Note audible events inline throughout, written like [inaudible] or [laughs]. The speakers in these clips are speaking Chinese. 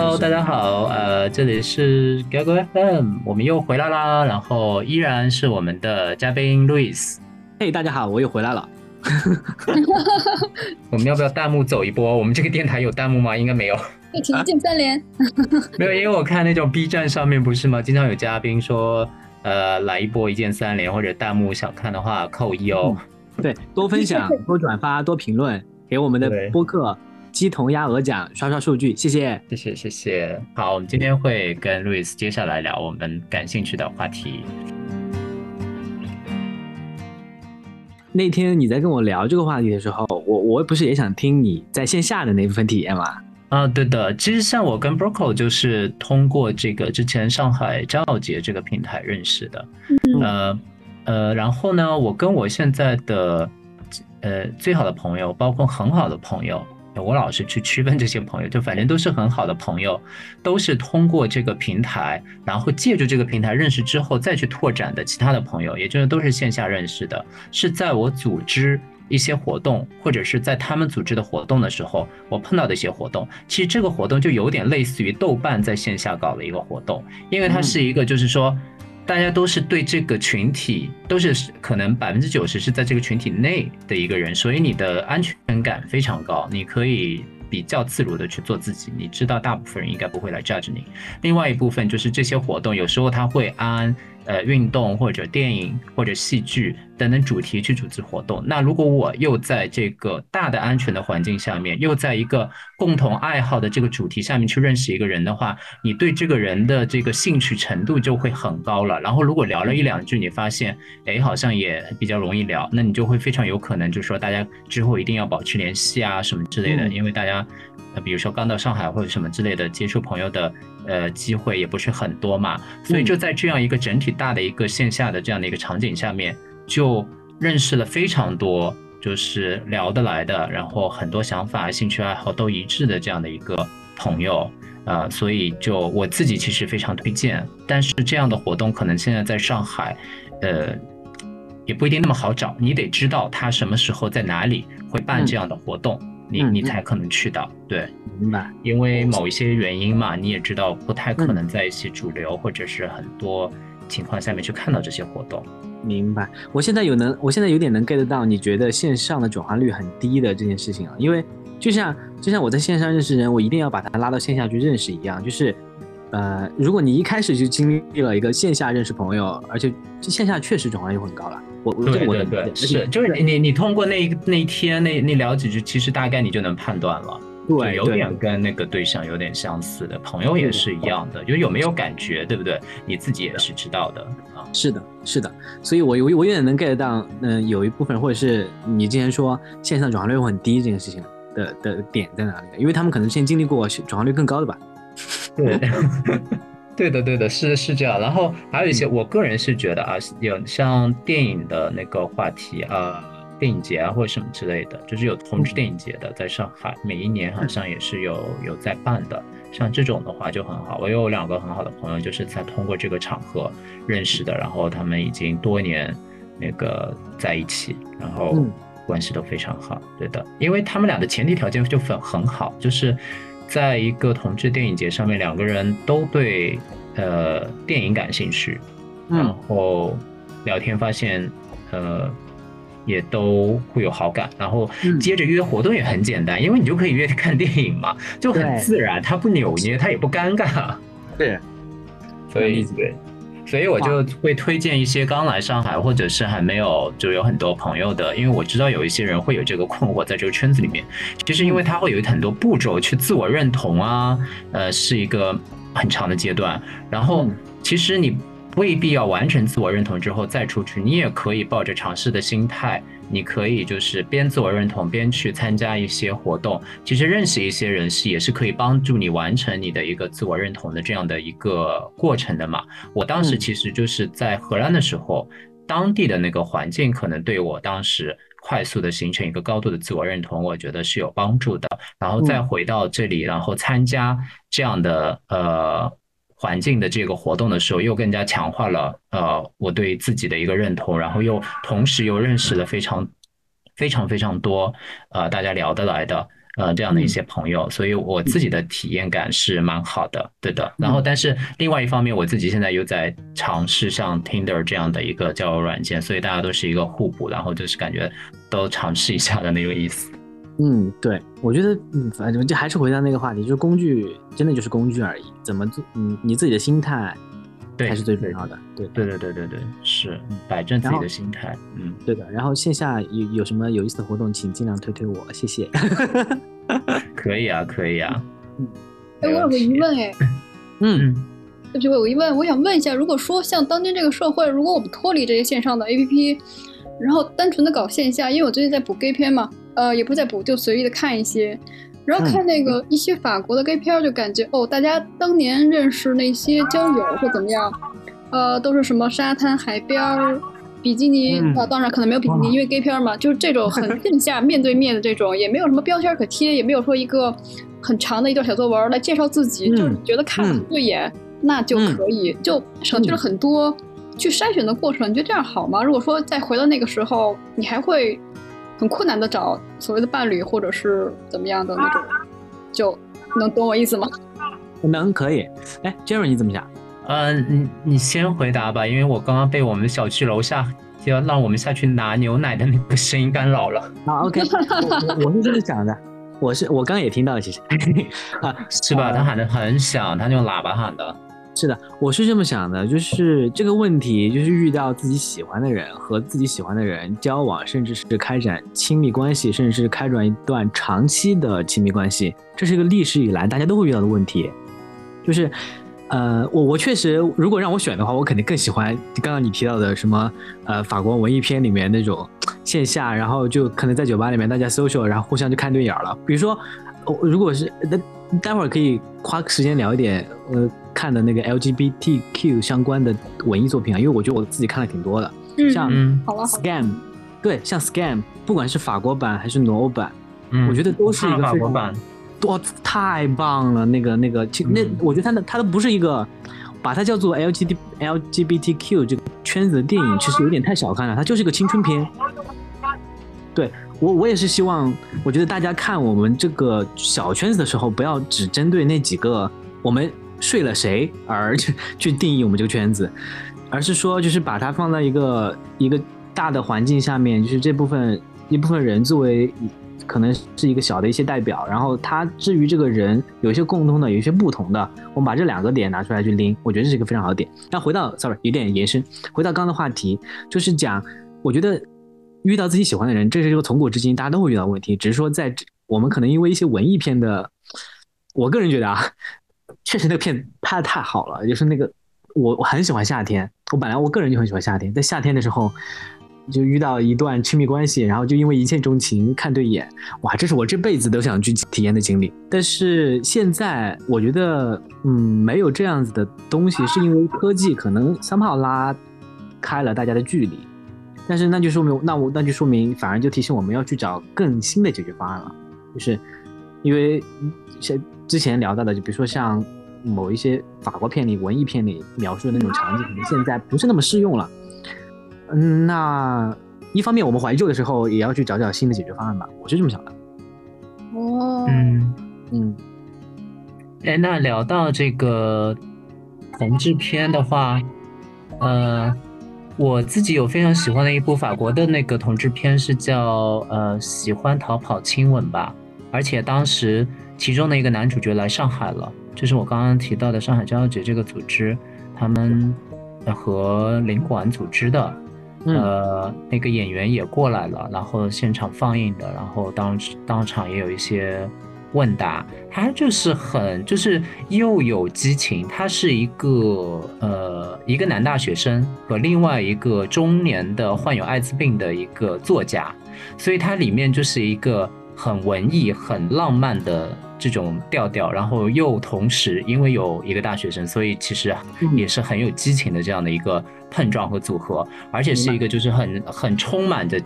Hello，大家好，呃，这里是 Gago FM，我们又回来啦，然后依然是我们的嘉宾 Louis。嘿，大家好，我又回来了。[laughs] [laughs] 我们要不要弹幕走一波？我们这个电台有弹幕吗？应该没有。一起进三连。[laughs] 没有，因为我看那种 B 站上面不是吗？经常有嘉宾说，呃，来一波一键三连，或者弹幕想看的话扣一哦。对，多分享、多转发、多评论，给我们的播客。鸡同鸭鹅奖，刷刷数据，谢谢，谢谢，谢谢。好，我们今天会跟路易斯接下来聊我们感兴趣的话题。那天你在跟我聊这个话题的时候，我我不是也想听你在线下的那部分体验吗？啊，对的。其实像我跟 Broco 就是通过这个之前上海张耀杰这个平台认识的。呃呃，然后呢，我跟我现在的呃最好的朋友，包括很好的朋友。我老是去区分这些朋友，就反正都是很好的朋友，都是通过这个平台，然后借助这个平台认识之后再去拓展的其他的朋友，也就是都是线下认识的，是在我组织一些活动，或者是在他们组织的活动的时候，我碰到的一些活动。其实这个活动就有点类似于豆瓣在线下搞的一个活动，因为它是一个就是说。大家都是对这个群体，都是可能百分之九十是在这个群体内的一个人，所以你的安全感非常高，你可以比较自如的去做自己。你知道，大部分人应该不会来 judge 你。另外一部分就是这些活动，有时候他会安。呃，运动或者电影或者戏剧等等主题去组织活动。那如果我又在这个大的安全的环境下面，又在一个共同爱好的这个主题下面去认识一个人的话，你对这个人的这个兴趣程度就会很高了。然后如果聊了一两句，你发现哎好像也比较容易聊，那你就会非常有可能就是说大家之后一定要保持联系啊什么之类的，因为大家。呃，比如说刚到上海或者什么之类的，接触朋友的呃机会也不是很多嘛，所以就在这样一个整体大的一个线下的这样的一个场景下面，就认识了非常多就是聊得来的，然后很多想法、兴趣爱好都一致的这样的一个朋友啊，所以就我自己其实非常推荐。但是这样的活动可能现在在上海，呃，也不一定那么好找，你得知道他什么时候在哪里会办这样的活动。你你才可能去到，对，明白。因为某一些原因嘛，你也知道，不太可能在一些主流或者是很多情况下面去看到这些活动。明白。我现在有能，我现在有点能 get 到你觉得线上的转化率很低的这件事情了。因为就像就像我在线上认识人，我一定要把他拉到线下去认识一样，就是。呃，如果你一开始就经历了一个线下认识朋友，而且线下确实转化率很高了。我我对对对，是就是你你你通过那那一天那那聊几句，其实大概你就能判断了。对，有点跟那个对象有点相似的朋友也是一样的，就是有没有感觉，对不对？你自己也是知道的啊。是的，是的。所以，我我我有点能 get 到，嗯，有一部分或者是你之前说线上转化率很低这件事情的的点在哪里？因为他们可能之前经历过转化率更高的吧。对，[laughs] 对的，对的，是是这样。然后还有一些，我个人是觉得啊，有像电影的那个话题啊，电影节啊或者什么之类的，就是有同志电影节的，在上海每一年好像也是有有在办的。像这种的话就很好。我有两个很好的朋友，就是在通过这个场合认识的，然后他们已经多年那个在一起，然后关系都非常好。对的，因为他们俩的前提条件就很很好，就是。在一个同志电影节上面，两个人都对呃电影感兴趣，然后聊天发现呃也都会有好感，然后接着约活动也很简单，因为你就可以约看电影嘛，就很自然，他不扭捏，他也不尴尬，对，所以对。所以我就会推荐一些刚来上海或者是还没有就有很多朋友的，因为我知道有一些人会有这个困惑，在这个圈子里面，其实因为他会有很多步骤去自我认同啊，呃，是一个很长的阶段，然后其实你未必要完成自我认同之后再出去，你也可以抱着尝试的心态。你可以就是边自我认同边去参加一些活动，其实认识一些人是也是可以帮助你完成你的一个自我认同的这样的一个过程的嘛。我当时其实就是在荷兰的时候，当地的那个环境可能对我当时快速的形成一个高度的自我认同，我觉得是有帮助的。然后再回到这里，然后参加这样的呃。环境的这个活动的时候，又更加强化了呃我对自己的一个认同，然后又同时又认识了非常非常非常多呃大家聊得来的，呃这样的一些朋友，所以我自己的体验感是蛮好的，对的。然后但是另外一方面，我自己现在又在尝试像 Tinder 这样的一个交友软件，所以大家都是一个互补，然后就是感觉都尝试一下的那个意思。嗯，对，我觉得，嗯，反正就还是回到那个话题，就是工具真的就是工具而已，怎么做，嗯，你自己的心态，对，才是最重要的，对，对，对，对，对，对，是摆正自己的心态，嗯，对的。然后线下有有什么有意思的活动，请尽量推推我，谢谢。[laughs] 可以啊，可以啊。嗯，哎，我有个疑问，哎，[laughs] 嗯，对不起，我有个疑问，我想问一下，如果说像当今这个社会，如果我们脱离这些线上的 APP，然后单纯的搞线下，因为我最近在补 gay 片嘛。呃，也不在补，就随意的看一些，然后看那个一些法国的 gay 片，就感觉哦，大家当年认识那些交友或怎么样，呃，都是什么沙滩、海边儿、比基尼啊，当然可能没有比基尼，因为 gay 片嘛，就是这种很 [laughs] 线下面对面的这种，也没有什么标签可贴，也没有说一个很长的一段小作文来介绍自己，就是觉得看很对眼，那就可以，就省去了很多去筛选的过程。你觉得这样好吗？如果说再回到那个时候，你还会？很困难的找所谓的伴侣，或者是怎么样的那种，就能懂我意思吗？能可以。哎，Jerry 你怎么想？嗯，你你先回答吧，因为我刚刚被我们小区楼下要让我们下去拿牛奶的那个声音干扰了。啊，OK，[laughs] 我是这么想的，我是我刚刚也听到了，其实 [laughs] 啊，是吧？他喊的很响，他用喇叭喊的。是的，我是这么想的，就是这个问题，就是遇到自己喜欢的人和自己喜欢的人交往，甚至是开展亲密关系，甚至是开展一段长期的亲密关系，这是一个历史以来大家都会遇到的问题。就是，呃，我我确实，如果让我选的话，我肯定更喜欢刚刚你提到的什么，呃，法国文艺片里面那种线下，然后就可能在酒吧里面大家 social，然后互相就看对眼了。比如说，如果是那待会儿可以花时间聊一点，呃。看的那个 LGBTQ 相关的文艺作品啊，因为我觉得我自己看了挺多的，像 Scam，对，像 Scam，不管是法国版还是挪欧版，我觉得都是一个法国版，哇，太棒了！那个那个，那我觉得它的它都不是一个把它叫做 LGBT LGBTQ 这个圈子的电影，其实有点太小看了，它就是一个青春片。对我我也是希望，我觉得大家看我们这个小圈子的时候，不要只针对那几个我们。睡了谁而 [laughs] 去去定义我们这个圈子，而是说就是把它放在一个一个大的环境下面，就是这部分一部分人作为可能是一个小的一些代表，然后他至于这个人有一些共通的，有一些不同的，我们把这两个点拿出来去拎，我觉得这是一个非常好的点。那回到，sorry，有点延伸，回到刚刚的话题，就是讲，我觉得遇到自己喜欢的人，这是一个从古至今大家都会遇到问题，只是说在我们可能因为一些文艺片的，我个人觉得啊。确实那个片拍的太好了，就是那个我我很喜欢夏天，我本来我个人就很喜欢夏天，在夏天的时候就遇到一段亲密关系，然后就因为一见钟情看对眼，哇，这是我这辈子都想去体验的经历。但是现在我觉得，嗯，没有这样子的东西，是因为科技可能 somehow 拉开了大家的距离，但是那就说明那我那就说明反而就提醒我们要去找更新的解决方案了，就是因为像。之前聊到的，就比如说像某一些法国片里、文艺片里描述的那种场景，可能现在不是那么适用了。嗯，那一方面我们怀旧的时候，也要去找找新的解决方案吧，我是这么想的。哦，嗯嗯。哎，那聊到这个同志片的话，呃，我自己有非常喜欢的一部法国的那个同志片，是叫呃《喜欢逃跑亲吻》吧，而且当时。其中的一个男主角来上海了，就是我刚刚提到的上海交友节这个组织，他们和领馆组织的，呃，那个演员也过来了，然后现场放映的，然后当当场也有一些问答，他就是很就是又有激情，他是一个呃一个男大学生和另外一个中年的患有艾滋病的一个作家，所以它里面就是一个很文艺、很浪漫的。这种调调，然后又同时因为有一个大学生，所以其实也是很有激情的这样的一个碰撞和组合，而且是一个就是很很充满着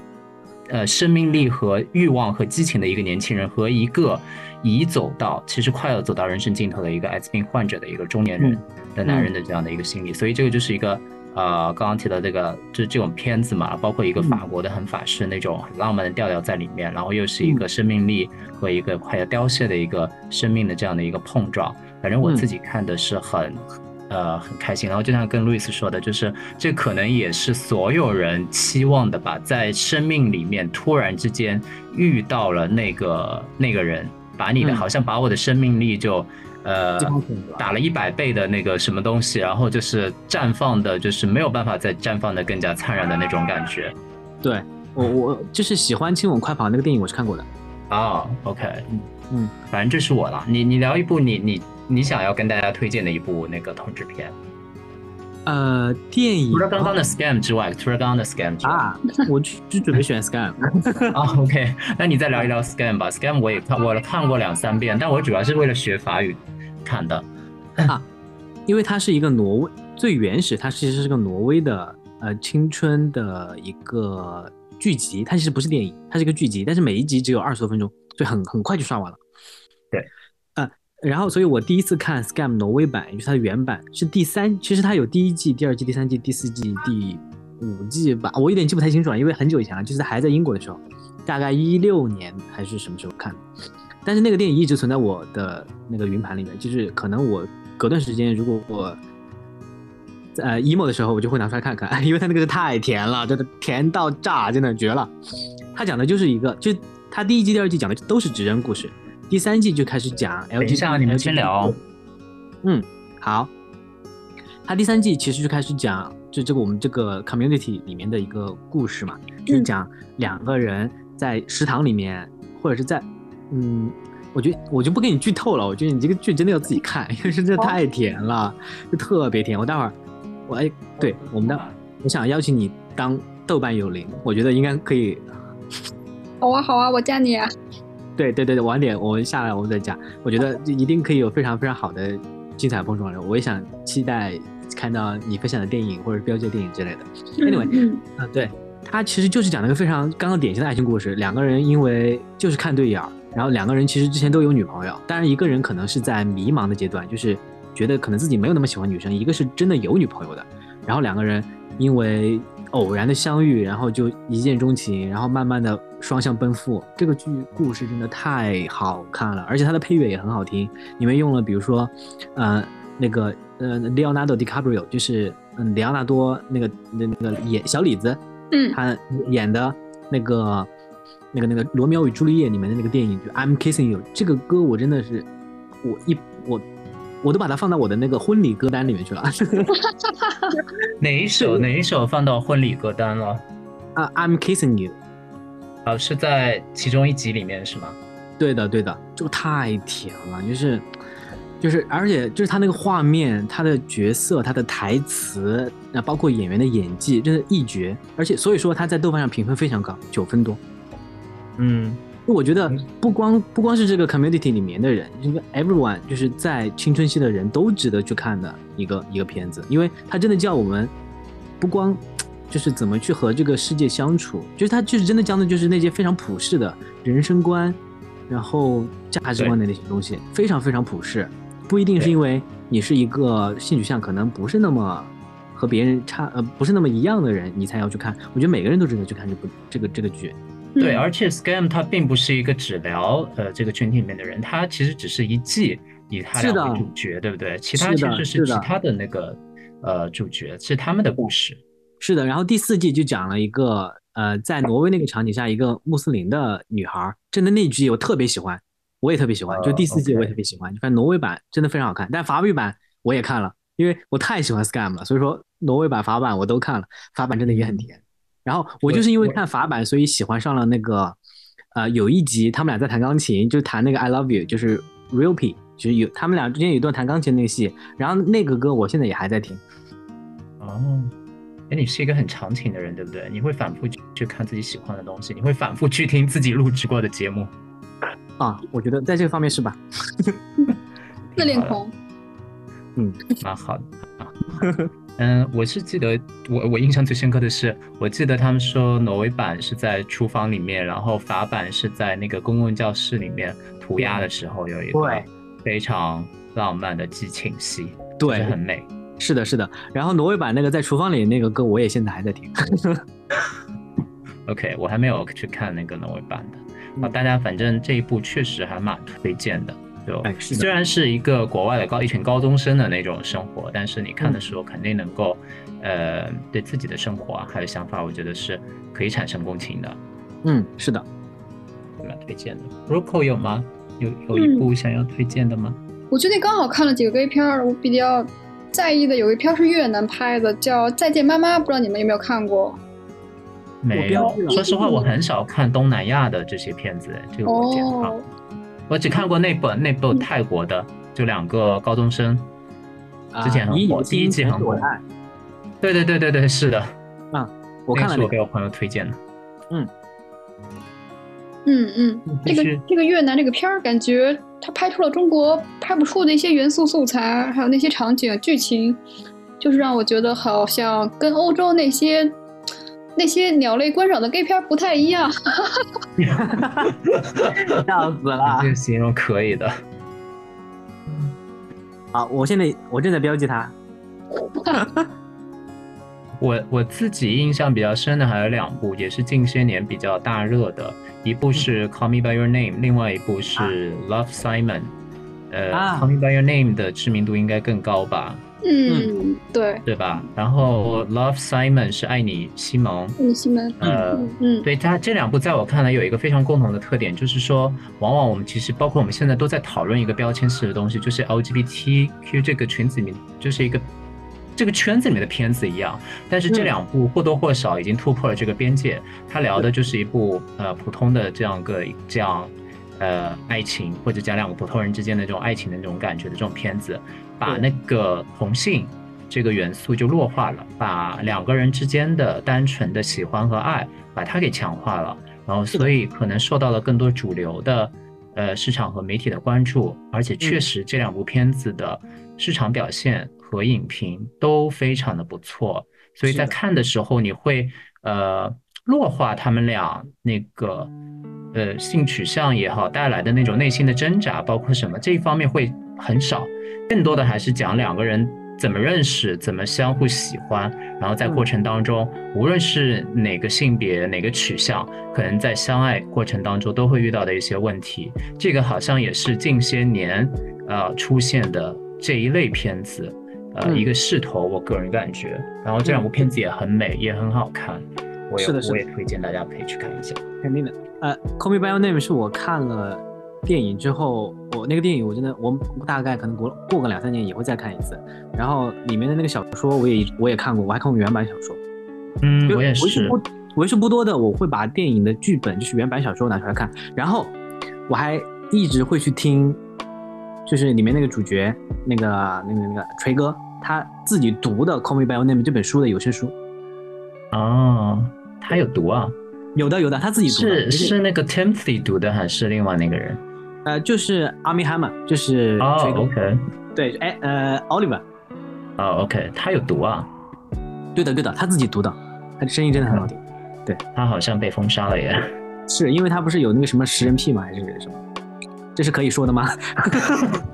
呃生命力和欲望和激情的一个年轻人和一个已走到其实快要走到人生尽头的一个艾滋病患者的一个中年人的男人的这样的一个心理，所以这个就是一个呃刚刚提到这个就是这种片子嘛，包括一个法国的很法式那种很浪漫的调调在里面，然后又是一个生命力和一个快要凋谢的一个生命的这样的一个碰撞，反正我自己看的是很。呃，很开心。然后就像跟路易斯说的，就是这可能也是所有人期望的吧，在生命里面突然之间遇到了那个那个人，把你的好像把我的生命力就呃打了一百倍的那个什么东西，然后就是绽放的，就是没有办法再绽放的更加灿烂的那种感觉。对我我就是喜欢亲吻快跑那个电影，我是看过的。啊，OK，嗯嗯，反正这是我了。你你聊一部你你。你想要跟大家推荐的一部那个同志片？呃，电影除了刚刚的 Scam 之外，除了刚刚的 Scam 之外，啊，我就就准备选 Scam。啊，[laughs] OK，那你再聊一聊 Scam 吧。Scam 我也看，我看过两三遍，但我主要是为了学法语看的。啊，因为它是一个挪威最原始，它其实是个挪威的呃青春的一个剧集，它其实不是电影，它是一个剧集，但是每一集只有二十多分钟，所以很很快就刷完了。对。然后，所以我第一次看《Scam》挪威版，也就是它的原版，是第三。其实它有第一季、第二季、第三季、第四季、第五季吧，我有点记不太清楚了，因为很久以前了，就是还在英国的时候，大概一六年还是什么时候看的。但是那个电影一直存在我的那个云盘里面，就是可能我隔段时间，如果我呃 emo 的时候，我就会拿出来看看，因为它那个是太甜了，真的甜到炸，真的绝了。它讲的就是一个，就它第一季、第二季讲的都是直人故事。第三季就开始讲 L G，你们先聊。嗯，好。他第三季其实就开始讲，就这个我们这个 community 里面的一个故事嘛，就是讲两个人在食堂里面，或者是在，嗯，我觉得我就不给你剧透了，我觉得你这个剧真的要自己看，[laughs] 因为真的太甜了，就特别甜。我待会儿，我哎，对，我们的，我想邀请你当豆瓣有灵，我觉得应该可以。[laughs] 好啊，好啊，我加你啊。对对对对，晚点我们下来我们再讲。我觉得一定可以有非常非常好的精彩碰撞的。我也想期待看到你分享的电影或者标记电影之类的。Anyway，啊，对，他其实就是讲了一个非常刚刚典型的爱情故事。两个人因为就是看对眼儿，然后两个人其实之前都有女朋友，当然一个人可能是在迷茫的阶段，就是觉得可能自己没有那么喜欢女生；一个是真的有女朋友的。然后两个人因为偶然的相遇，然后就一见钟情，然后慢慢的双向奔赴。这个剧故事真的太好看了，而且它的配乐也很好听。里面用了比如说，呃，那个呃，Leonardo DiCaprio，就是嗯，里昂纳多那个那那个演小李子，嗯，他演的那个那个那个《罗密欧与朱丽叶》里面的那个电影，就 I'm Kissing You，这个歌我真的是我一我。我都把它放到我的那个婚礼歌单里面去了。[laughs] 哪一首？哪一首放到婚礼歌单了？啊，I'm kissing you。啊，是在其中一集里面是吗？对的，对的，就太甜了，就是，就是，而且就是他那个画面，他的角色，他的台词，那包括演员的演技，真的一绝。而且所以说他在豆瓣上评分非常高，九分多。嗯。我觉得不光不光是这个 community 里面的人，就是 everyone 就是在青春期的人都值得去看的一个一个片子，因为它真的叫我们不光就是怎么去和这个世界相处，就是它就是真的讲的就是那些非常普世的人生观，然后价值观的那些东西，非常非常普世，不一定是因为你是一个性取向可能不是那么和别人差呃不是那么一样的人，你才要去看。我觉得每个人都值得去看这部这个这个剧。对，而且 Scam 它并不是一个只聊呃这个群体里面的人，它其实只是一季以他俩为主角，对不对？其他其实是其他的那个呃主角，是他们的故事。是的，然后第四季就讲了一个呃在挪威那个场景下一个穆斯林的女孩，真的那集我特别喜欢，我也特别喜欢，就第四季我也特别喜欢。反正挪威版真的非常好看，但法语版我也看了，因为我太喜欢 Scam 了，所以说挪威版、法版我都看了，法版真的也很甜。然后我就是因为看法版，所以喜欢上了那个，呃，有一集他们俩在弹钢琴，就弹那个 I Love You，就是 Real P，就是有他们俩之间有一段弹钢琴那个戏。然后那个歌我现在也还在听。哦，哎，你是一个很长情的人，对不对？你会反复去看自己喜欢的东西，你会反复去听自己录制过的节目。啊，我觉得在这个方面是吧？[laughs] 自恋狂。嗯，蛮好的啊。嗯，我是记得我我印象最深刻的是，我记得他们说挪威版是在厨房里面，然后法版是在那个公共教室里面涂鸦的时候有一个非常浪漫的激情戏，对，很美。是的，是的。然后挪威版那个在厨房里那个歌，我也现在还在听。OK，我还没有去看那个挪威版的。嗯啊，大家反正这一部确实还蛮推荐的。就哎虽然是一个国外的高一群高中生的那种生活，但是你看的时候肯定能够，呃，对自己的生活啊还有想法，我觉得是可以产生共情的，嗯，是的。蛮推荐的。Rocco 有吗？有有一部想要推荐的吗？我最近刚好看了几个 gay 片儿，我比较在意的有一片是越南拍的，叫《再见妈妈》，不知道你们有没有看过？没有。说实话，我很少看东南亚的这些片子，这个我检查。哦，我只看过那本那部泰国的，就两个高中生。之前很火第一季很火对对对对对，是的，我看了那个。那是我给我朋友推荐的。嗯嗯嗯，这个这个越南这个片儿，感觉它拍出了中国拍不出的一些元素素材，还有那些场景、剧情，就是让我觉得好像跟欧洲那些那些鸟类观赏的 gay 片不太一样。[laughs] 笑死了这！个形容可以的。好，我现在我正在标记它。[laughs] 我我自己印象比较深的还有两部，也是近些年比较大热的，一部是《Call Me by Your Name》，另外一部是《Love Simon》。呃，啊 Call Me by Your Name》的知名度应该更高吧，嗯，对，对吧？然后《Love Simon》是爱你西蒙。爱你西蒙，呃嗯嗯，对它这两部，在我看来有一个非常共同的特点，就是说，往往我们其实包括我们现在都在讨论一个标签式的东西，就是 LGBTQ 这个群子里面，就是一个这个圈子里面的片子一样。但是这嗯两部或多或少已经突破了这个边界，他聊的就是一部呃普通的这样一个这样呃爱情，或者讲两个普通人之间的这种爱情的那种感觉的这种片子，把那个同性。这个元素就弱化了，把两个人之间的单纯的喜欢和爱，把它给强化了，然后所以可能受到了更多主流的呃市场和媒体的关注，而且确嗯。实这两部片子的市场表现和影评都非常的不错，所以在看的时候你会呃弱化他们俩那个呃性取向也好带来的那种内心的挣扎，包括什么这一方面会很少，更多的还是讲两个人。怎么认识，怎么相互喜欢，然后在过程当中，无论是哪个性别、哪个取向，可能在相爱过程当中都会遇到的一些问题。这个好像也是近些年呃出现的这一类片子，呃、嗯一个势头，我个人感觉。然后这两部片子也很美，也很好看，我是的我也推荐大家可以去看一下。肯定的。呃，《Call Me by Your Name》是我看了电影之后，我那个电影我真的，我大概可能过过个两三年也会再看一次。然后里面的那个小说我也我也看过，我还看过原版小说。嗯，我也是。不为数不多的，我会把电影的剧本，就是原版小说拿出来看，然后我还一直会去听，就是里面那个主角那个那个那个锤哥他自己读的《Call Me by Your Name》这本书的有声书，哦，他有读啊？有的有的，他自己读的，是是是那个 Timothy 读的，还是另外那个人？呃，就是阿米哈嘛，就是哦，，OK，对，哎呃，Oliver，哦，OK，他有毒啊。对的对的，他自己毒的，他的声音真的很好听，对他好像被封杀了耶。[laughs] 是因为他不是有那个什么食人癖吗？还是什么？这是可以说的吗？[laughs]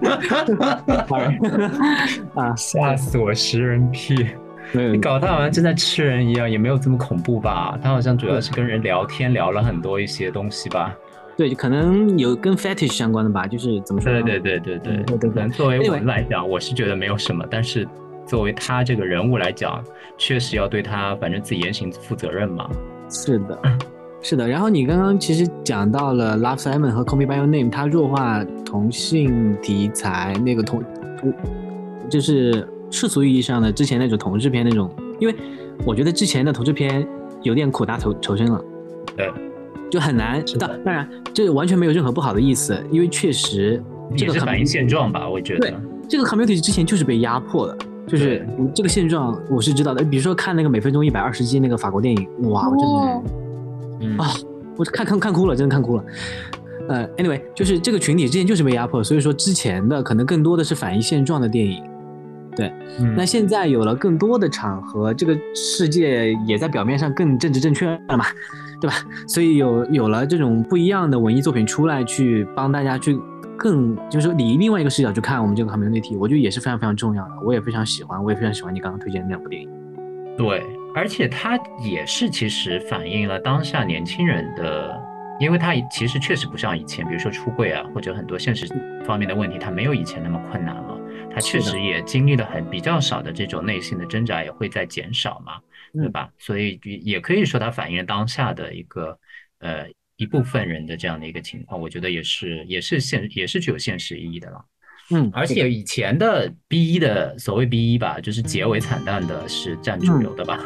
[laughs] 啊，吓死我！食人癖，你搞得他好像正在吃人一样，也没有这么恐怖吧？他好像主要是跟人聊天，聊了很多一些东西吧？对，可能有跟 fetish 相关的吧，就是怎么说呢？对对对对对嗯对对对可能作为我们来讲，我是觉得没有什么，但是作为他这个人物来讲，确实要对他反正自己言行负责任嘛。是的，是的。然后你刚刚其实讲到了《Love Simon》和《Call Me by Your Name》，他弱化同性题材那个同，同就是世俗意义上的之前那种同志片那种，因为我觉得之前的同志片有点苦大仇仇深了，对，就很难。当当然，这完全没有任何不好的意思，因为确实这个也是反映现状吧，我觉对得。这个 community 之前就是被压迫的，就是这个现状我是知道的。比如说看那个每分钟一百二十集那个法国电影，哇，我真的啊我看看看哭了，真的看哭了。呃，anyway，就是这个群体之前就是被压迫，所以说之前的可能更多的是反映现状的电影。对那现在有了更多的场合，这个世界也在表面上更政治正确了嘛，对吧？所以有有了这种不一样的文艺作品出来，去帮大家去更就是说以另外一个视角去看我们这个 community，我觉得也是非常非常重要的。我也非常喜欢，我也非常喜欢你刚刚推荐的那两部电影。对，而且它也是其实反映了当下年轻人的，因为它其实确实不像以前，比如说出柜啊，或者很多现实方面的问题，它没有以前那么困难了。它确实也经历了很比较少的这种内心的挣扎，也会在减少嘛，对吧？所以也可以说它反映了当下的一个呃。一部分人的这样的一个情况，我觉得也是也是现也是具有现实意义的了。嗯，而且以前的 B 一的所谓 B 一吧，就是结尾惨淡的是占主流的吧？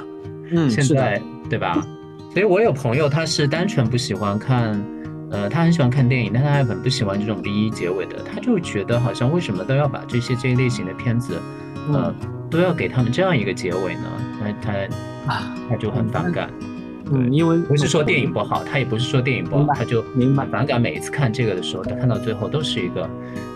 嗯，[laughs] 现在对吧？所以我有朋友他是单纯不喜欢看，呃，他很喜欢看电影，但他还很不喜欢这种 B 一结尾的，他就觉得好像为什么都要把这些这一类型的片子，呃，都要给他们这样一个结尾呢？他他啊，他就很反感。嗯，因为不是说电影不好，他也不是说电影不好，他就明白反感每一次看这个的时候，他看到最后都是一个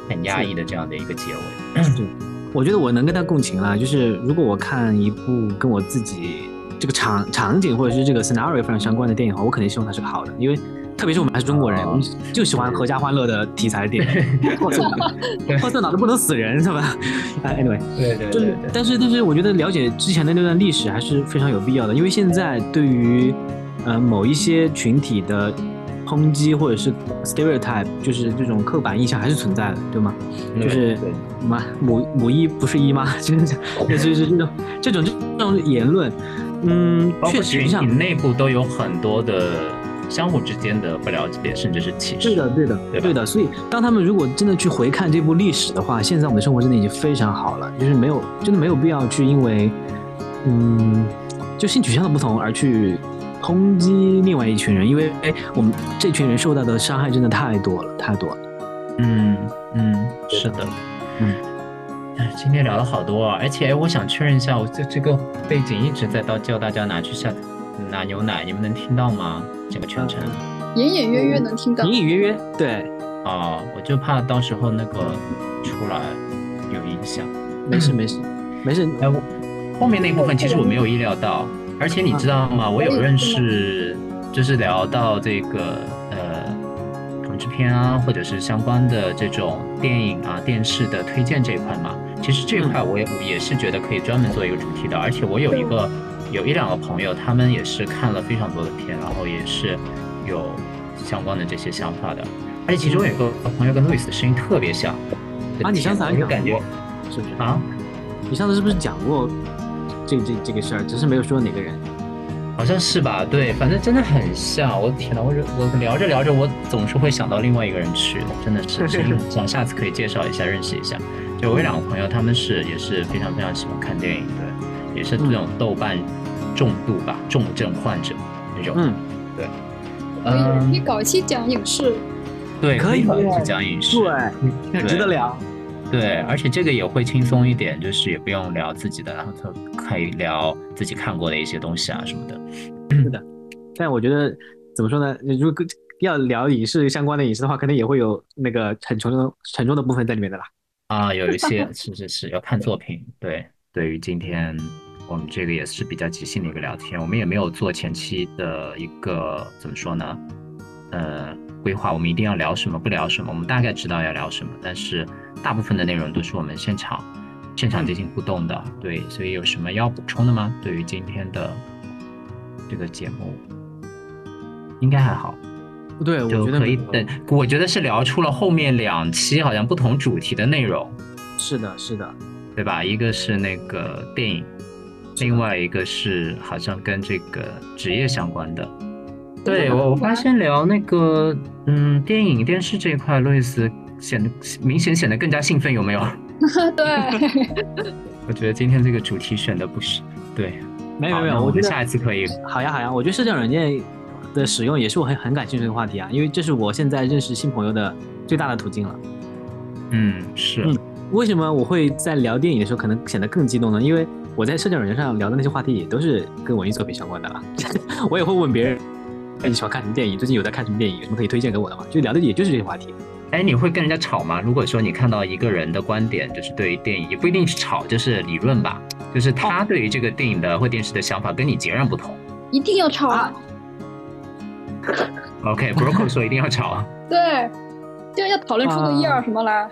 很压抑的这样的一个结尾。对，我觉得我能跟他共情了。就是如果我看一部跟我自己这个场场景或者是这个 scenario 非常相关的电影的话，我肯定希望它是个好的，因为。特别是我们还是中国人，我们就喜欢合家欢乐的题材的电影，破色脑子不能死人，是吧？哎，anyway，对对对。但是但是，我觉得了解之前的那段历史还是非常有必要的，因为现在对于呃某一些群体的抨击或者是 stereotype，就是这种刻板印象还是存在的，对吗？就是什么母母一不是一吗？[laughs] 就是就是这种这种这种言论，嗯，确实像内部都有很多的。相互之间的不了解，甚至是歧视。对的，对的，对的。所以，当他们如果真的去回看这部历史的话，现在我们的生活真的已经非常好了，就是没有，真的没有必要去因为，嗯，就性取向的不同而去抨击另外一群人，因为，哎，我们这群人受到的伤害真的太多了，太多了。嗯嗯，是的，嗯。哎，今天聊了好多啊，而且我想确认一下，我这这个背景一直在到叫大家拿去下拿牛奶，你们能听到吗？这个全程，隐隐约约能听到，隐隐约约，对，啊，我就怕到时候那个出来有影响。没事没事没事，哎，后面那部分其实我没有意料到，而且你知道吗？我有认识，就是聊到这个呃同志片啊，或者是相关的这种电影啊、电视的推荐这一块嘛。其实这一块我也也是觉得可以专门做一个主题的，而且我有一个。有一两个朋友，他们也是看了非常多的片，然后也是有相关的这些想法的。而且其中有一个朋友跟路易斯的声音特别像。啊，你上次还有感觉是不是啊？你上次是不是讲过这这这个事儿？只是没有说哪个人。好像是吧？对，反正真的很像。我的天呐，我我聊着聊着，我总是会想到另外一个人去，真的是 [laughs] 想下次可以介绍一下，认识一下。就我有两个朋友，他们是也是非常非常喜欢看电影，的，也是这种豆瓣。重度吧，重症患者那种。嗯，对。嗯，你搞一期讲影视。对，可以搞一期讲影视。对，值得聊。对，而且这个也会轻松一点，就是也不用聊自己的，然后可以聊自己看过的一些东西啊什么的。是的。但我觉得怎么说呢？如果要聊影视相关的影视的话，可能也会有那个很沉重、沉重的部分在里面的啦。啊，有一些是是是要看作品。对，对于今天。我们这个也是比较即兴的一个聊天，我们也没有做前期的一个怎么说呢？呃，规划，我们一定要聊什么，不聊什么，我们大概知道要聊什么，但是大部分的内容都是我们现场现场进行互动的，对，所以有什么要补充的吗？对于今天的这个节目，应该还好，不对，我觉得可以等，我觉得是聊出了后面两期好像不同主题的内容，是的，是的，对吧？一个是那个电影。另外一个是好像跟这个职业相关的，对我我发现聊那个嗯电影电视这一块，路易斯显得明显显得更加兴奋，有没有？[laughs] 对，[laughs] 我觉得今天这个主题选的不是对，没有没有，我觉得下一次可以。好呀好呀，我觉得社交软件的使用也是我很很感兴趣的话题啊，因为这是我现在认识新朋友的最大的途径了。嗯，是。为什么我会在聊电影的时候可能显得更激动呢？因为我在社交软件上聊的那些话题也都是跟文艺作品相关的了。[laughs] 我也会问别人，哎，你喜欢看什么电影？最近有在看什么电影？有什么可以推荐给我的吗？就聊的也就是这些话题。哎，你会跟人家吵吗？如果说你看到一个人的观点，就是对于电影也不一定是吵，就是理论吧，就是他对于这个电影的或电视的想法跟你截然不同，一定要吵啊。[laughs] OK，Broco 说一定要吵啊。[laughs] 对。就要讨论出个一二什么来。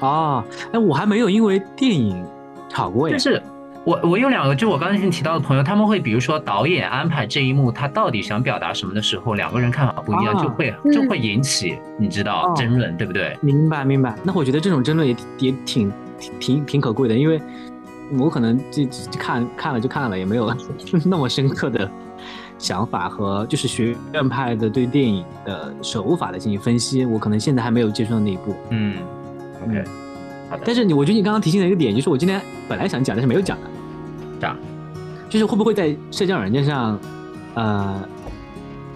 啊，哎，我还没有因为电影吵过呀。就是我我有两个，就我刚才提到的朋友，他们会比如说导演安排这一幕，他到底想表达什么的时候，两个人看法不一样，啊就会嗯就会引起你知道哦争论，对不对？明白明白，那我觉得这种争论也也挺挺挺挺可贵的，因为我可能这这看看了就看了，也没有 [laughs] 那么深刻的想法和就是学院派的对电影的手法的进行分析，我可能现在还没有接触到那一步。嗯，OK，但是你，我觉得你刚刚提醒了一个点，就是我今天本来想讲，但是没有讲的，这样就是会不会在社交软件上，呃，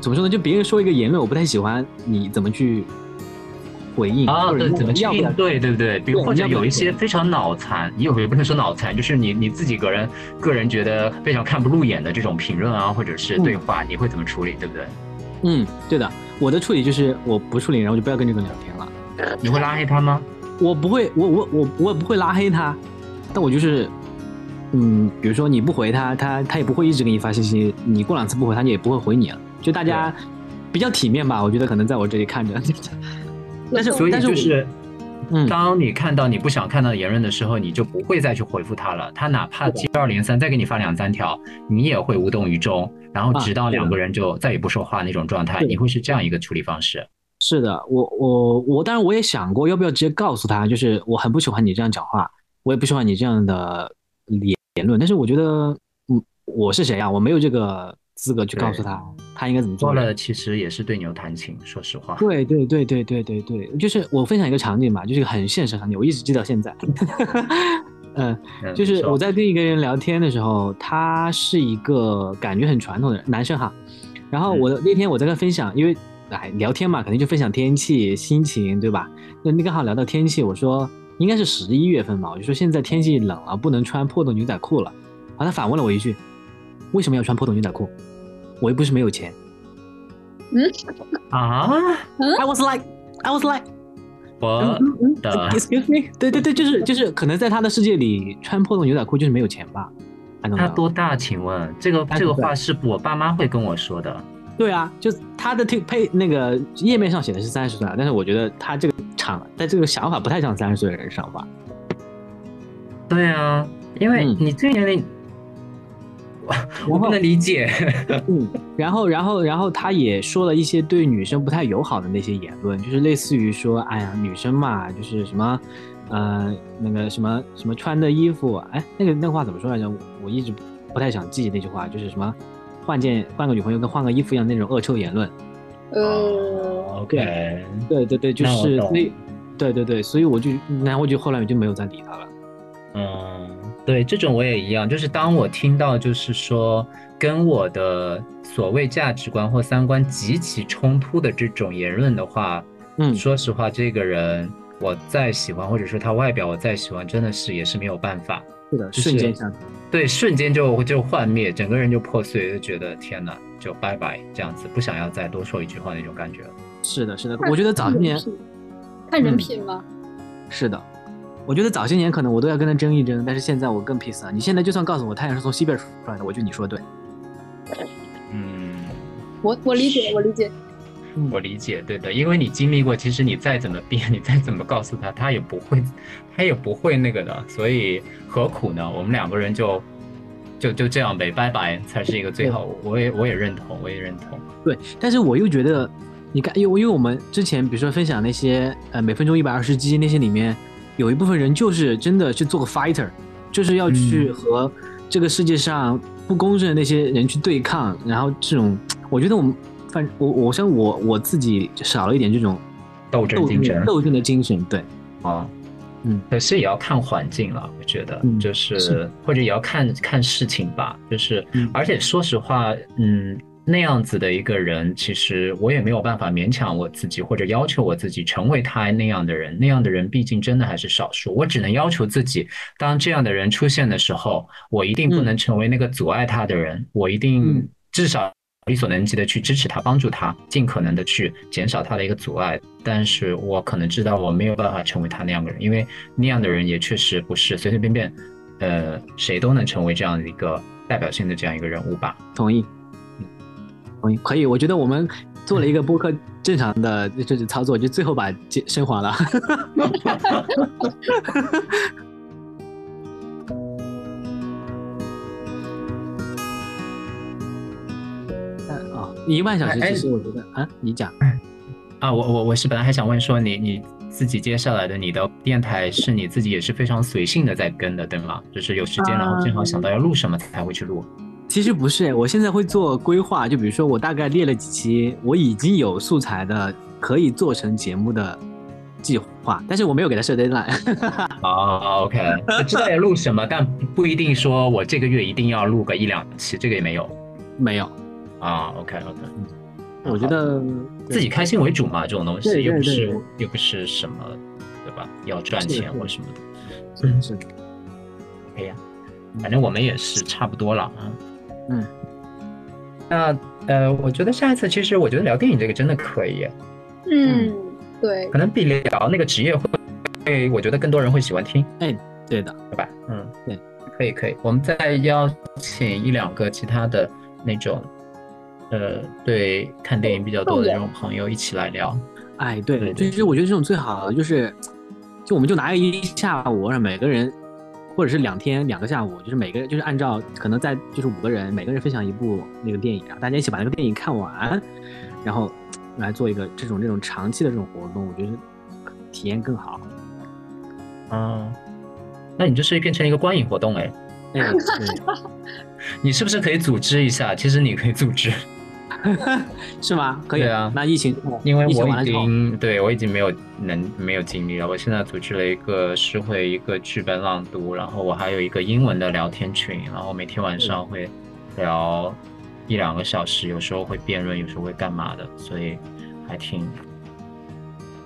怎么说呢？就别人说一个言论，我不太喜欢，你怎么去回应？啊，者怎么去应对，对不对？比如或者有一些非常脑残，也有也不能说脑残，就是你你自己个人个人觉得非常看不入眼的这种评论啊，或者是对话，你会怎么处理，对不对？嗯，对的，我的处理就是我不处理，然后就不要跟这个人聊天了。你会拉黑他吗？我不会，我我我我也不会拉黑他，但我就是，嗯，比如说你不回他，他他也不会一直给你发信息，你过两次不回他，你也不会回你了。就大家比较体面吧，我觉得可能在我这里看着。[laughs] 但是所以就是，嗯当你看到你不想看到的言论的时候，你就不会再去回复他了。他哪怕接二连三再给你发两三条，你也会无动于衷，然后直到两个人就再也不说话那种状态，你会是这样一个处理方式。是的，我我我，当然我也想过要不要直接告诉他，就是我很不喜欢你这样讲话，我也不喜欢你这样的言言论，但是我觉得，嗯，我是谁啊？我没有这个资格去告诉他他应该怎么做做。了其实也是对牛弹琴，说实话。对对对对对对对，就是我分享一个场景吧，就是很现实场景，我一直记到现在。[laughs] 嗯，嗯就是我在跟一个人聊天的时候，他是一个感觉很传统的人男生哈。然后我那天我在跟他分享，因为哎聊天嘛，肯定就分享天气、心情，对吧？那那刚好聊到天气，我说应该是十一月份吧，我就说现在天气冷了，不能穿破洞牛仔裤了。然后他反问了我一句：为什么要穿破洞牛仔裤？我又不是没有钱。嗯啊，I was like, I was like. 我嗯嗯的 Excuse me，对对对，就是就是，可能在他的世界里，穿破洞牛仔裤就是没有钱吧他多大？请问这个这个话是我爸妈会跟我说的。对啊，就他的配配那个页面上写的是三十岁啊，但是我觉得他这个场，在这个想法不太像三十岁的人想法。对啊，因为嗯你这个年龄，我我不能理解。嗯，然后然后然后他也说了一些对女生不太友好的那些言论，就是类似于说，哎呀，女生嘛，就是什么，呃，那个什么什么穿的衣服，哎，那个那个话怎么说来着？我我一直不太想记那句话，就是什么换件换个女朋友跟换个衣服一样那种恶臭言论。呃，OK，对对对，就是所以，对对对，所以我就，然后我就后来我就没有再理他了。嗯，对，这种我也一样，就是当我听到就是说跟我的所谓价值观或三观极其冲突的这种言论的话，嗯。说实话，这个人我再喜欢，或者说他外表我再喜欢，真的是也是没有办法，是的，就是瞬间像，对，瞬间就就幻灭，整个人就破碎，就觉得天哪，就拜拜这样子，不想要再多说一句话那种感觉了。是的，是的，我觉得早些年看人嗯品嘛。是的，我觉得早些年可能我都要跟他争一争，但是现在我更 peace 了。你现在就算告诉我太阳是从西边出来的，我觉得你说的对。嗯，我我理解，我理解。我理解，对的，因为你经历过，其实你再怎么变，你再怎么告诉他，他也不会，他也不会那个的，所以何苦呢？我们两个人就就就这样呗，拜拜，才是一个最好。我也我也认同，我也认同。对，但是我又觉得，你看，因为因为我们之前比如说分享那些呃每分钟一百二十击那些里面，有一部分人就是真的去做个 fighter，就是要去嗯和这个世界上不公正的那些人去对抗，然后这种，我觉得我们反我我像我我自己少了一点这种斗争精神斗争的精神，对，啊，嗯，可是也要看环境了，我觉得，嗯就是是或者也要看看事情吧，就是，嗯而且说实话，嗯，那样子的一个人，其实我也没有办法勉强我自己或者要求我自己成为他那样的人，那样的人毕竟真的还是少数，我只能要求自己，当这样的人出现的时候，我一定不嗯能成为那个阻碍他的人，我一定嗯至少。力所能及的去支持他，帮助他，尽可能的去减少他的一个阻碍。但是我可能知道我没有办法成为他那样的人，因为那样的人也确实不是随随便便，呃，谁都能成为这样的一个代表性的这样一个人物吧。同意，同意，可以。我觉得我们做了一个播客正常的就是操作，就最后把升华了。[laughs] [laughs] 一万小时，其实我觉得啊，你讲啊，我我我是本来还想问说，你你自己接下来的你的电台是你自己也是非常随性的在跟的，对吗？就是有时间，然后正好想到要录什么才会去录。其实不是，我现在会做规划，就比如说我大概列了几期，我已经有素材的可以做成节目的计划，但是我没有给他设 deadline。[laughs] 哦，OK，知道要录什么，但不一定说我这个月一定要录个一两期，这个也没有，没有。啊，OK OK，我觉得自己开心为主嘛，这种东西又不是又不是什么，对吧？要赚钱或什么的，嗯，是，OK 呀，反正我们也是差不多了。啊。嗯，那呃，我觉得下一次其实我觉得聊电影这个真的可以。嗯，对，可能比聊那个职业会，会我觉得更多人会喜欢听。哎，对的，对吧？嗯，对，可以可以，我们再邀请一两个其他的那种。呃，对，看电影比较多的这种朋友一起来聊。哎，对，其实我觉得这种最好的就是，就我们就拿一下午，让每个人，或者是两天两个下午，就是每个人就是按照可能在就是五个人，每个人分享一部那个电影，然后大家一起把那个电影看完，然后来做一个这种这种长期的这种活动，我觉得体验更好。嗯，那你就是变成一个观影活动哎。哎，[laughs] 你是不是可以组织一下？其实你可以组织。[laughs] 是吗？可以啊。那疫情，因为我已经对我已经没有能没有精力了。我现在组织了一个诗会，一个剧本朗读，然后我还有一个英文的聊天群，然后每天晚上会聊一两个小时，有时候会辩论，有时候会干嘛的，所以还挺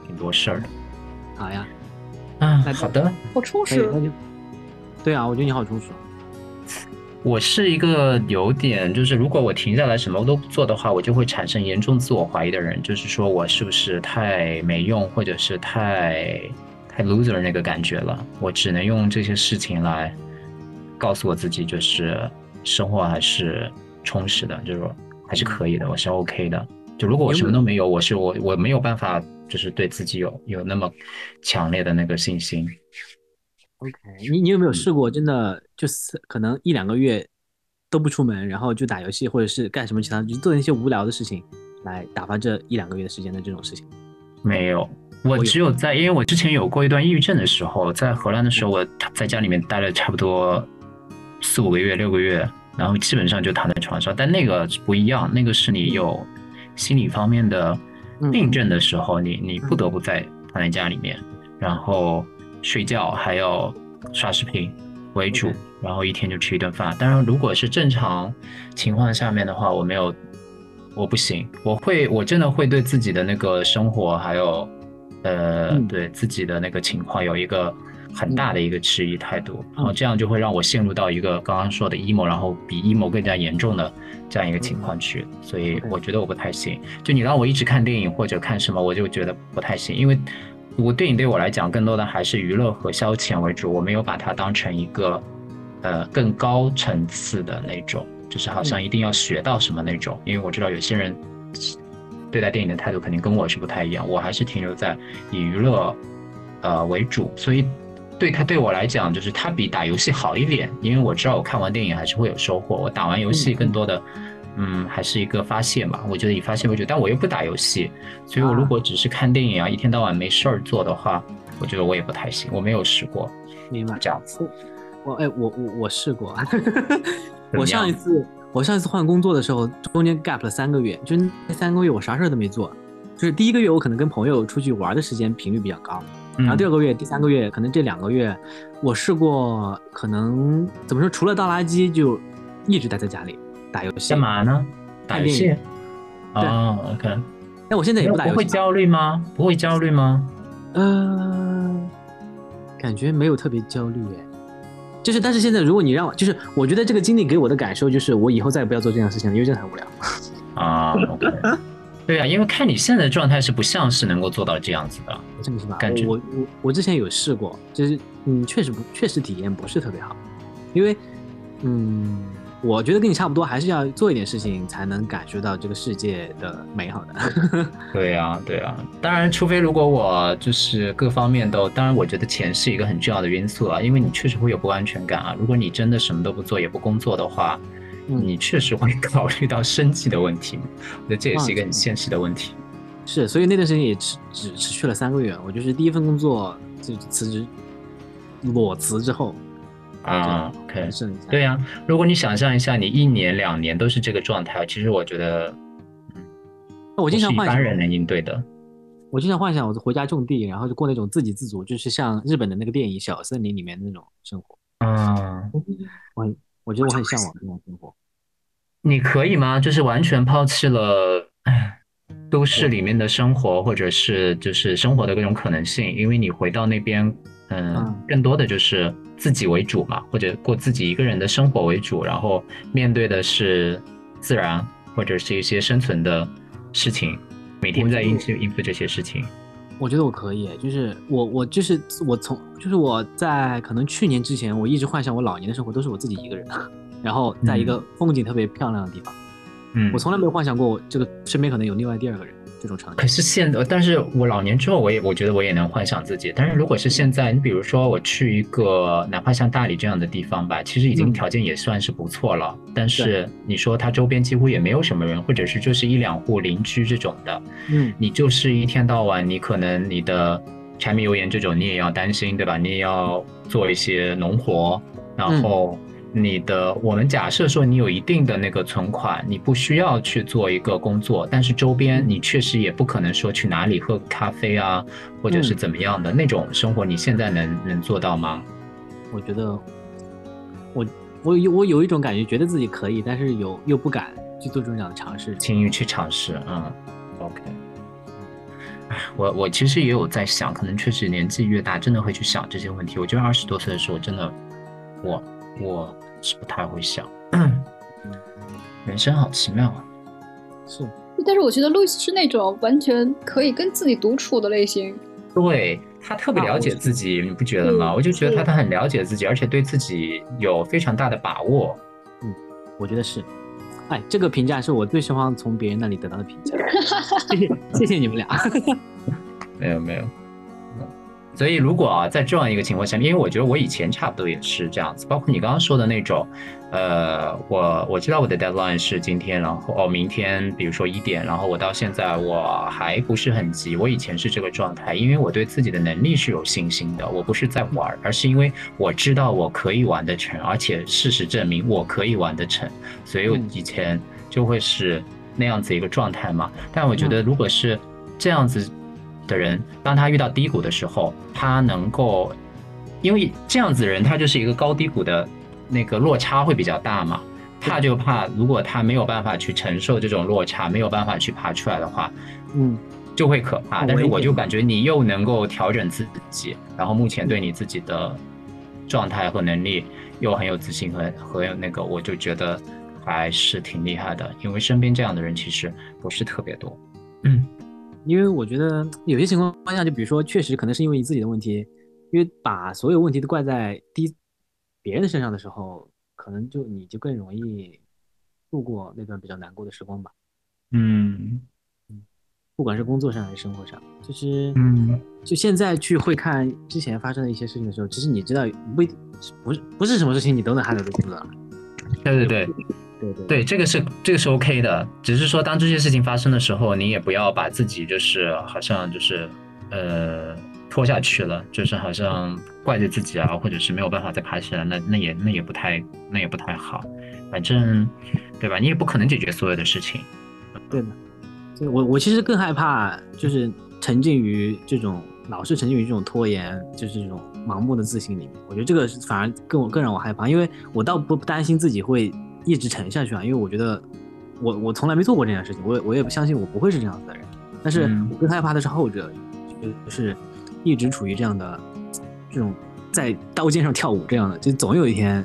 挺多事儿的。好呀，啊，好的，好充实。对啊，我觉得你好充实。我是一个有点，就是如果我停下来什么都不做的话，我就会产生严重自我怀疑的人。就是说我是不是太没用，或者是太太 loser 那个感觉了？我只能用这些事情来告诉我自己，就是生活还是充实的，就是还是可以的，我是 OK 的。就如果我什么都没有，我是我我没有办法，就是对自己有有那么强烈的那个信心。OK，你你有没有试过？真的就是可能一两个月都不出门，然后就打游戏，或者是干什么其他，就做那些无聊的事情来打发这一两个月的时间的这种事情？没有，我只有在，因为我之前有过一段抑郁症的时候，在荷兰的时候，我在家里面待了差不多四五个月、六个月，然后基本上就躺在床上。但那个不一样，那个是你有心理方面的病症的时候，你你不得不在躺在家里面，然后。睡觉还要刷视频为主，然后一天就吃一顿饭。当然，如果是正常情况下面的话，我没有，我不行，我会，我真的会对自己的那个生活，还有，呃，对自己的那个情况有一个很大的一个迟疑态度，然后这样就会让我陷入到一个刚刚说的 emo，然后比 emo 更加严重的这样一个情况去。所以我觉得我不太行。就你让我一直看电影或者看什么，我就觉得不太行，因为。我电影对我来讲，更多的还是娱乐和消遣为主，我没有把它当成一个，呃，更高层次的那种，就是好像一定要学到什么那种。因为我知道有些人对待电影的态度肯定跟我是不太一样，我还是停留在以娱乐，呃为主。所以对他对我来讲，就是它比打游戏好一点，因为我知道我看完电影还是会有收获。我打完游戏更多的。嗯，还是一个发泄嘛，我觉得以发泄为主，但我又不打游戏，所以我如果只是看电影啊，一天到晚没事儿做的话，我觉得我也不太行，我没有试过。明白这样子。我哎，我我我试过，[laughs] 我上一次我上一次换工作的时候，中间 gap 了三个月，就那三个月我啥事儿都没做，就是第一个月我可能跟朋友出去玩的时间频率比较高，然后第二个月、第三个月，可能这两个月我试过，可能怎么说，除了倒垃圾就一直待在家里。打游戏干嘛呢？打游戏。哦，OK。那我现在也不打游戏。不会焦虑吗？不会焦虑吗？呃，感觉没有特别焦虑哎。就是，但是现在如果你让我，就是我觉得这个经历给我的感受就是，我以后再也不要做这样事情了，因为真的很无聊。啊，OK。对啊，因为看你现在的状态是不像是能够做到这样子的，这么是吧？感觉我我我之前有试过，就是嗯，确实不，确实体验不是特别好，因为嗯。我觉得跟你差不多，还是要做一点事情才能感受到这个世界的美好的。[laughs] 对呀，对呀。当然，除非如果我就是各方面都，当然我觉得钱是一个很重要的因素啊，因为你确实会有不安全感啊。如果你真的什么都不做，也不工作的话，你确实会 [laughs] 考虑到生计的问题。我觉得这也是一个很现实的问题。是，所以那段时间也只只持续了三个月。我就是第一份工作就辞职，裸辞之后。啊，OK，对呀，如果你想象一下，你一年两年都是这个状态，其实我觉得，嗯，我经常幻想，一般人能应对的。我经常幻想，我回家种地，然后就过那种自给自足，就是像日本的那个电影《小森林》里面那种生活。啊，我我觉得我很向往这种生活。你可以吗？就是完全抛弃了都市里面的生活，或者是就是生活的各种可能性，因为你回到那边。嗯，更多的就是自己为主嘛，或者过自己一个人的生活为主，然后面对的是自然或者是一些生存的事情，每天在应付应付这些事情。我觉得我可以，就是我我就是我从就是我在可能去年之前，我一直幻想我老年的生活都是我自己一个人，[laughs] 然后在一个风景特别漂亮的地方。嗯，我从来没有幻想过我这个身边可能有另外第二个人。这种场景，可是现在，但是我老年之后，我也我觉得我也能幻想自己。但是如果是现在，你比如说我去一个哪怕像大理这样的地方吧，其实已经条件也算是不错了。但是你说它周边几乎也没有什么人，或者是就是一两户邻居这种的，嗯，你就是一天到晚，你可能你的柴米油盐这种你也要担心，对吧？你也要做一些农活，然后。你的，我们假设说你有一定的那个存款，你不需要去做一个工作，但是周边你确实也不可能说去哪里喝咖啡啊，或者是怎么样的那种生活，你现在能能做到吗？我觉得，我我有我有一种感觉，觉得自己可以，但是有又不敢去做这种样的尝试，轻易去尝试，嗯，OK。[laughs] 哎，我我其实也有在想，可能确实年纪越大，真的会去想这些问题。我觉得二十多岁的时候，真的，我我。是不太会想，[clears throat] 人生好奇妙啊！是，但是我觉得路易斯是那种完全可以跟自己独处的类型。对他特别了解自己，你不觉得吗？我就觉得他他很了解自己，而且对自己有非常大的把握。嗯，我觉得是。哎，这个评价是我最希望从别人那里得到的评价。[laughs] 谢谢，谢谢你们俩。[laughs] 没有，没有。所以，如果啊，在这样一个情况下，因为我觉得我以前差不多也是这样子，包括你刚刚说的那种，呃，我我知道我的 deadline 是今天，然后哦，明天，比如说一点，然后我到现在我还不是很急。我以前是这个状态，因为我对自己的能力是有信心的，我不是在玩，而是因为我知道我可以玩得成，而且事实证明我可以玩得成，所以我以前就会是那样子一个状态嘛。但我觉得，如果是这样子。的人，当他遇到低谷的时候，他能够，因为这样子的人，他就是一个高低谷的那个落差会比较大嘛，怕就怕如果他没有办法去承受这种落差，没有办法去爬出来的话，嗯，就会可怕。但是我就感觉你又能够调整自己，然后目前对你自己的状态和能力又很有自信和和那个，我就觉得还是挺厉害的，因为身边这样的人其实不是特别多，嗯。因为我觉得有些情况下，就比如说，确实可能是因为你自己的问题，因为把所有问题都怪在第别人的身上的时候，可能就你就更容易度过那段比较难过的时光吧。嗯嗯，不管是工作上还是生活上，就是嗯，就现在去会看之前发生的一些事情的时候，其实你知道不不是不是什么事情你都能 handle 得住的。对对对。对对对，这个是这个是 OK 的，只是说当这些事情发生的时候，你也不要把自己就是好像就是呃拖下去了，就是好像怪罪自己啊，或者是没有办法再爬起来，那那也那也不太那也不太好，反正对吧？你也不可能解决所有的事情。对的，就我我其实更害怕就是沉浸于这种老是沉浸于这种拖延，就是这种盲目的自信里面。我觉得这个反而更更让我害怕，因为我倒不担心自己会。一直沉下去啊，因为我觉得我我从来没做过这件事情，我我也不相信我不会是这样子的人。但是我更害怕的是后者，就是一直处于这样的这种在刀尖上跳舞这样的，就总有一天，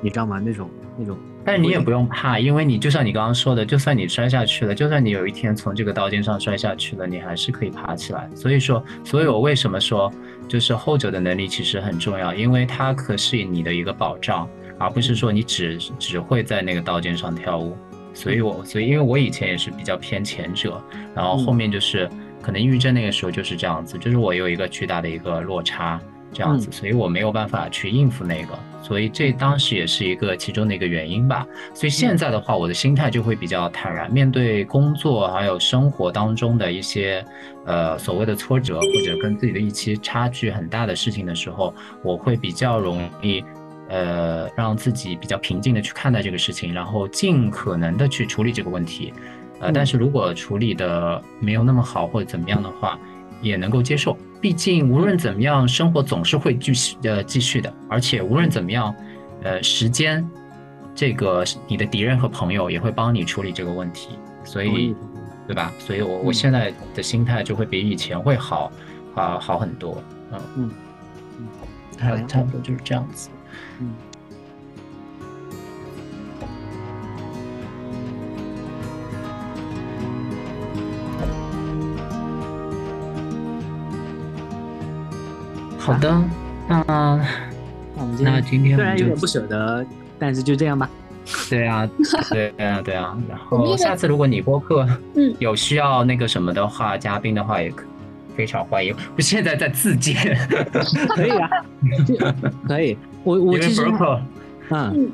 你知道吗？那种那种。但是你也不用怕，因为你就像你刚刚说的，就算你摔下去了，就算你有一天从这个刀尖上摔下去了，你还是可以爬起来。所以说，所以我为什么说，就是后者的能力其实很重要，因为它可是你的一个保障。而不是说你只只会在那个刀尖上跳舞。所以我所以因为我以前也是比较偏前者，然后后面就是可能抑郁症那个时候就是这样子，就是我有一个巨大的一个落差这样子，所以我没有办法去应付那个，所以这当时也是一个其中的一个原因吧。所以现在的话，我的心态就会比较坦然，面对工作还有生活当中的一些呃所谓的挫折或者跟自己的预期差距很大的事情的时候，我会比较容易。呃，让自己比较平静的去看待这个事情，然后尽可能的去处理这个问题，呃，但是如果处理的没有那么好或者怎么样的话，也能够接受。毕竟无论怎么样，生活总是会继续呃继续的，而且无论怎么样，呃，时间这个你的敌人和朋友也会帮你处理这个问题，所以，对吧？所以我我现在的心态就会比以前会好，啊，好很多，嗯。嗯。嗯，差不多就是这样子。嗯，好的，那我们那今天虽然有点不舍得，但是就这样吧。对啊，[laughs] 对啊，对啊。然后下次如果你播客嗯有需要那个什么的话，嘉宾的话也可非常欢迎。我现在在自荐，[laughs] 可以啊，[laughs] 可以。我我其实。嗯，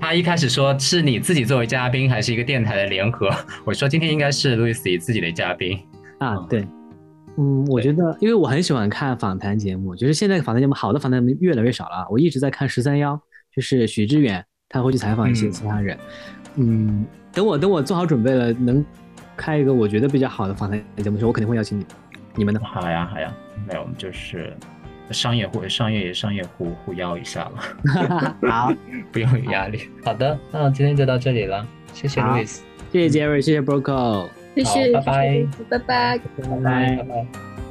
他一开始说是你自己作为嘉宾，还是一个电台的联合？[laughs] 我说今天应该是路易斯自己的嘉宾啊。对，嗯，我觉得，因为我很喜欢看访谈节目，就是现在访谈节目好的访谈节目越来越少了。我一直在看十三幺，就是许知远，他会去采访一些其他人。嗯，等我等我做好准备了，能开一个我觉得比较好的访谈节目时，我肯定会邀请你。你们呢？好呀，好呀，没有，就是。商业互商业商业互互邀一下了，[laughs] 好，不用有压力。好的，那今天就到这里了，谢谢 Louis，谢谢 Jerry，谢谢 Broco，谢谢，拜拜，拜拜，拜拜，拜拜。